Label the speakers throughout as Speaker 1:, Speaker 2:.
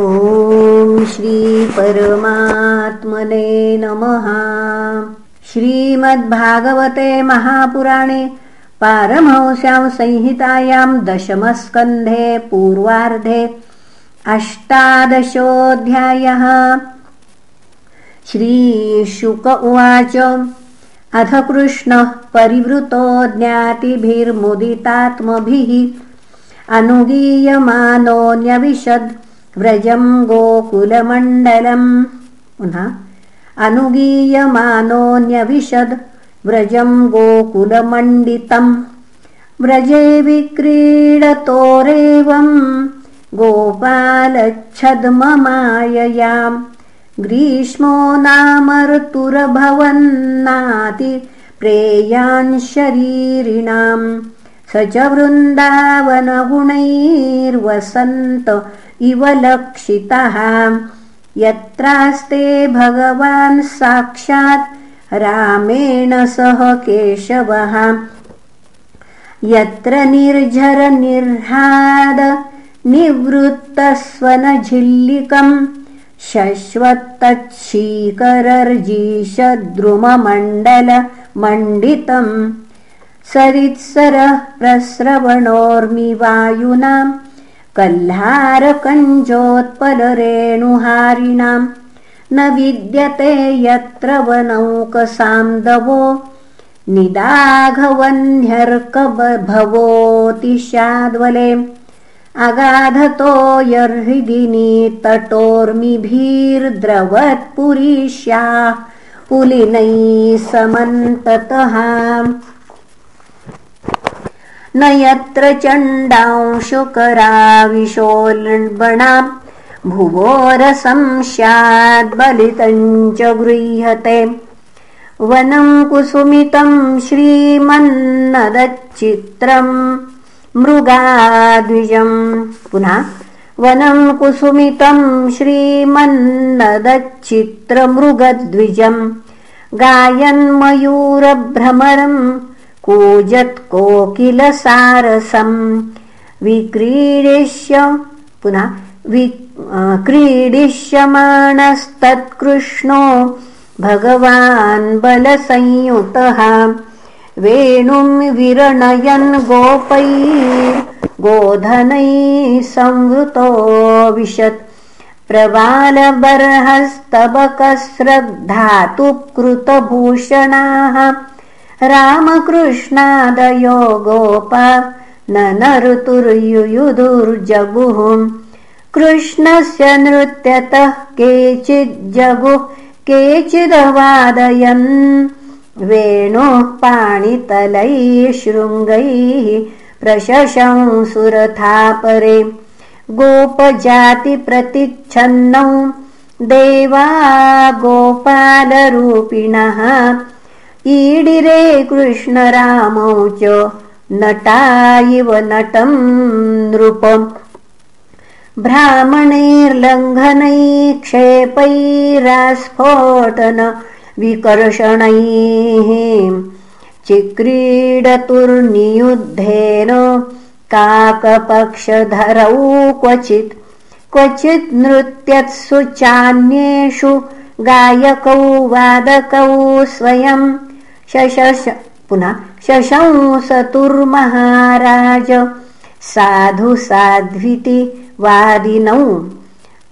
Speaker 1: ॐ श्रीपरमात्मने नमः। श्रीमद्भागवते महापुराणे पारमहंस्यां संहितायां दशमस्कन्धे पूर्वार्धे अष्टादशोऽध्यायः। श्रीशुक उवाच अथ कृष्णः परिवृतो ज्ञातिभिर्मुदितात्मभिः अनुगीयमानोऽन्यविशद् व्रजं गोकुलमण्डलम् पुनः अनुगीयमानोऽन्यविशद् व्रजं गोकुलमण्डितम् व्रजे विक्रीडतोरेवम् गोपालच्छद्ममाययाम्। ग्रीष्मो नामर्तुरभवन्नाति प्रेयान् शरीरिणाम् स च वृन्दावनगुणैर्वसन्त इव लक्षितः यत्रास्ते भगवान् साक्षात् रामेण सह केशवः। यत्र निर्झरनिर्हाद निवृत्तस्वनझिल्लिकम् शश्वत्तच्छीकरर्जीषद्रुममण्डलमण्डितम् सरित्सरः प्रस्रवणोर्मि वायुनाम् कह्लारकञ्जोत्पलरेणुहारिणाम् न विद्यते यत्र वनौकसान्दवो निदाघवह्न्यर्कभवोऽतिशाद्वले अगाधतो यर्हृदिनी तटोर्मिभिर्द्रवत्पुरीष्याः पुलिनैः समन्ततः न यत्र चण्डांशुकराविशोल्बणाम् भुवोरसं स्याद्बलितम् च गृह्यते। वनं कुसुमितं श्रीमन्नदच्चित्रम् मृगाद्विजम्। पुनः वनं कुसुमितं श्रीमन्नदच्चित्रमृगद्विजम्। गायन्मयूरभ्रमरम् कूजत्कोकिलसारसम् विक्रीडिष्य पुनः क्रीडिष्यमाणस्तत्कृष्णो भगवान् बलसंयुतः। वेणुं विरणयन् गोधनैः संवृतोऽविशत् प्रबालबर्हस्तबकस्रग्धातुकृतभूषणाः रामकृष्णादयो गोपा न नऋतुर्युयुधुर्जगुः कृष्णस्य नृत्यतः केचिज्जगुः केचिदवादयन्। वेणोः पाणितलैः शृङ्गैः प्रशशंसुरथा परे गोपजातिप्रतिच्छन्नौ देवा गोपालरूपिणः ईडिरे कृष्णरामौ च नटा इव नटं नृपम् ब्राह्मणैर्लङ्घनैः क्षेपैरास्फोटन विकर्षणैः चिक्रीडतुर्नियुद्धेन काकपक्षधरौ क्वचित् क्वचित् नृत्यत्सु चान्येषु गायकौ वादकौ स्वयं शशश पुनः शशंसतुर्महाराज। साधु साध्विति वादिनौ।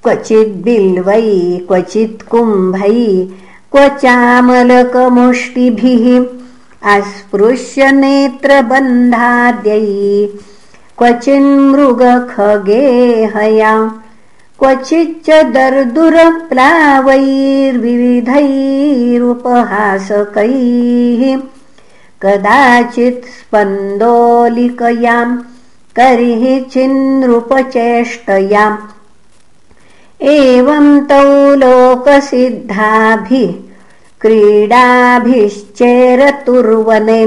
Speaker 1: क्वचिद्बिल्वै क्वचित् कुम्भै क्व चामलकमुष्टिभिः अस्पृश्य नेत्रबन्धाद्यै। क्वचिन्मृगखगेहया क्वचिच्च दर्दुरप्लावैर्विविधैरुपहासकैः कदाचित् स्पन्दोलिकयाम् करिहि चिन्नृपचेष्टयाम् एवं तौ लोकसिद्धाभिः क्रीडाभिश्चेरतुर्वने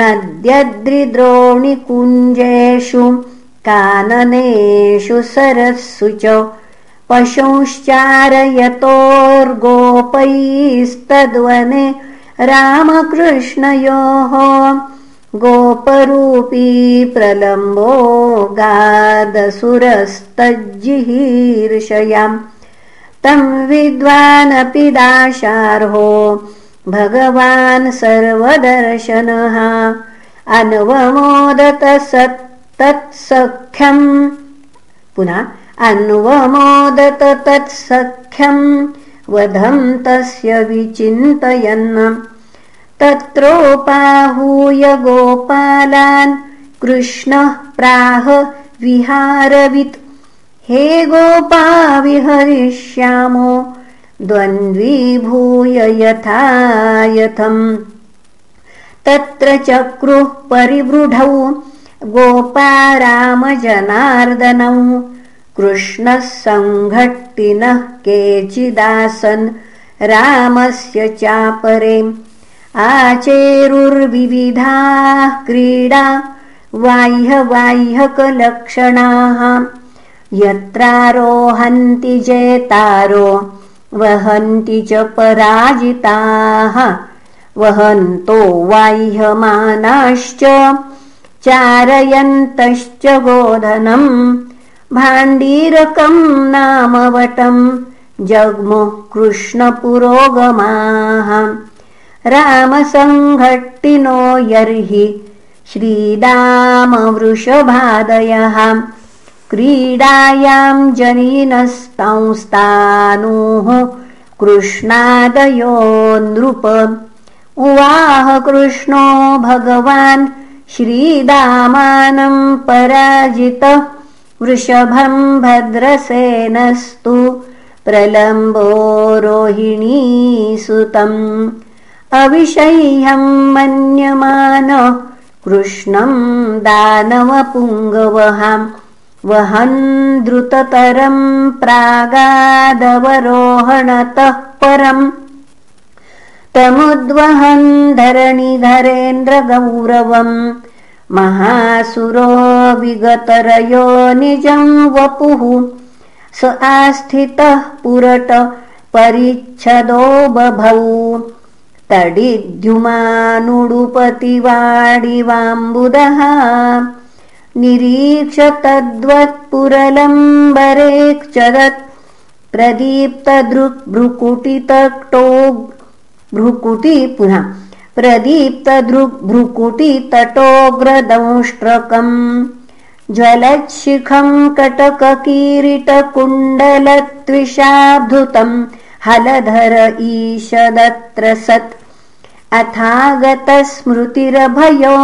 Speaker 1: नद्यद्रिद्रोणिकुञ्जेषु काननेषु सरस्सु च पशुश्चारयतोर्गोपैस्तद्वने रामकृष्णयोः गोपरूपी प्रलम्बो गादसुरस्तज्जिहीर्षयाम्। तं विद्वानपि दाशार्हो भगवान् सर्वदर्शनः। अन्वमोदत तत्सख्यम्। पुनः अन्वमोदत तत्सख्यम्। वधं तस्य विचिन्तयन्। तत्रोपाहूय गोपालान् कृष्णः प्राह विहारवित्। हे गोपा विहरिष्यामो द्वन्द्वीभूय यथायथम्। तत्र चक्रुः परिवृढौ गोपा रामजनार्दनौ कृष्णः सङ्घट्टिनः केचिदासन्। रामस्य चापरे आचेरुर्विविधाः क्रीडा। बाह्यबाह्यकलक्षणाः यत्रारोहन्ति जेतारो वहन्ति च पराजिताः। वहन्तो वाह्यमानाश्च चारयन्तश्च गोधनम् भाण्डीरकम् नामवटम् जग्मुः कृष्णपुरोगमाः रामसङ्घट्टिनो यर्हि श्रीदामवृषभादयः क्रीडायाम् जनीनस्तंस्तानुः कृष्णादयो नृप उवाह कृष्णो भगवान् श्रीदामानम् पराजित। वृषभम् भद्रसेनस्तु। प्रलम्बो रोहिणीसुतम्। अविषह्यम् मन्यमान। कृष्णम् दानवपुङ्गवहाम्। वहन् द्रुततरम् प्रागादवरोहणतः परम् तमुद्वहन् धरणिधरेन्द्रगौरवम् महासुरो विगतरयो निजम् वपुः। स आस्थितः पुरट परिच्छदो बभौ। तडिद्युमानुडुपतिवाडिवाम्बुदः। निरीक्ष तद्वत्पुरलम्बरेक्षदत् प्रदीप्तदृग्भ्रुकुटितटो भ्रुकुटि पुनः प्रदीप्तदृग्भ्रुकुटितटोग्रदंष्ट्रकम् ज्वलच्छिखम् कटककीरिटकुण्डलत्विषाब्धुतम् हलधर ईशदत्र सत् अथागतस्मृतिरभयो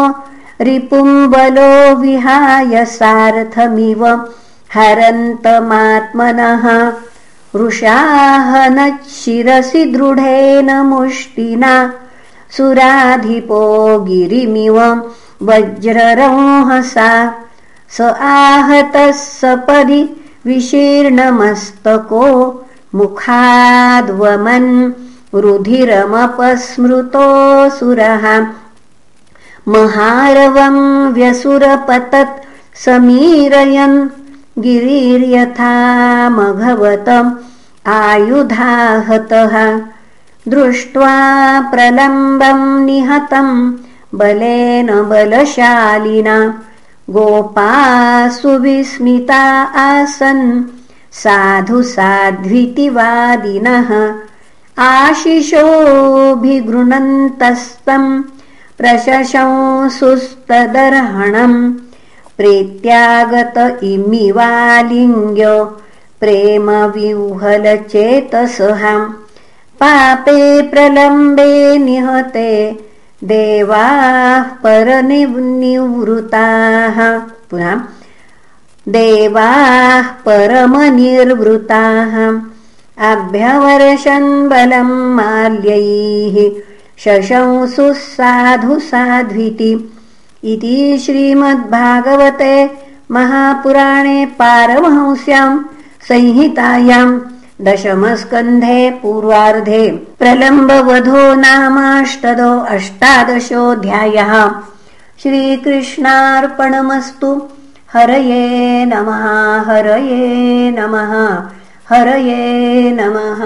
Speaker 1: रिपुम्बलो विहाय सार्थमिव। हरन्तमात्मनः वृषाहनच्छिरसि दृढेन मुष्टिना। सुराधिपो गिरिमिव वज्ररोहसा। स आहतः सपदि विशीर्णमस्तको मुखाद्वमन् रुधिरमपस्मृतोऽसुरः महारवम् व्यसुरपतत् समीरयन् गिरिर्यथामघवतम् आयुधाहतः। दृष्ट्वा प्रलम्बम् निहतम् बलेन बलशालिना। गोपासु विस्मिता आसन् साधु साध्वितिवादिनः आशिषोऽभिगृणन्तस्तम् प्रशशंसुस्तदर्हणम् प्रीत्यागत इमिवालिङ्ग्य प्रेमविह्वलचेतसहाम् पापे प्रलम्बे निहते देवाः परनिवृताः। पुनः देवाः परमनिर्वृताः। अभ्यवर्षन् बलम् माल्यैः शशंसुः साधु साध्विति इति श्रीमद्भागवते महापुराणे पारमहंस्याम् संहितायाम् दशमस्कन्धे पूर्वार्धे प्रलम्बवधो नामाष्टदो अष्टादशोऽध्यायः। श्रीकृष्णार्पणमस्तु। हरये नमः हरये नमः हरये नमः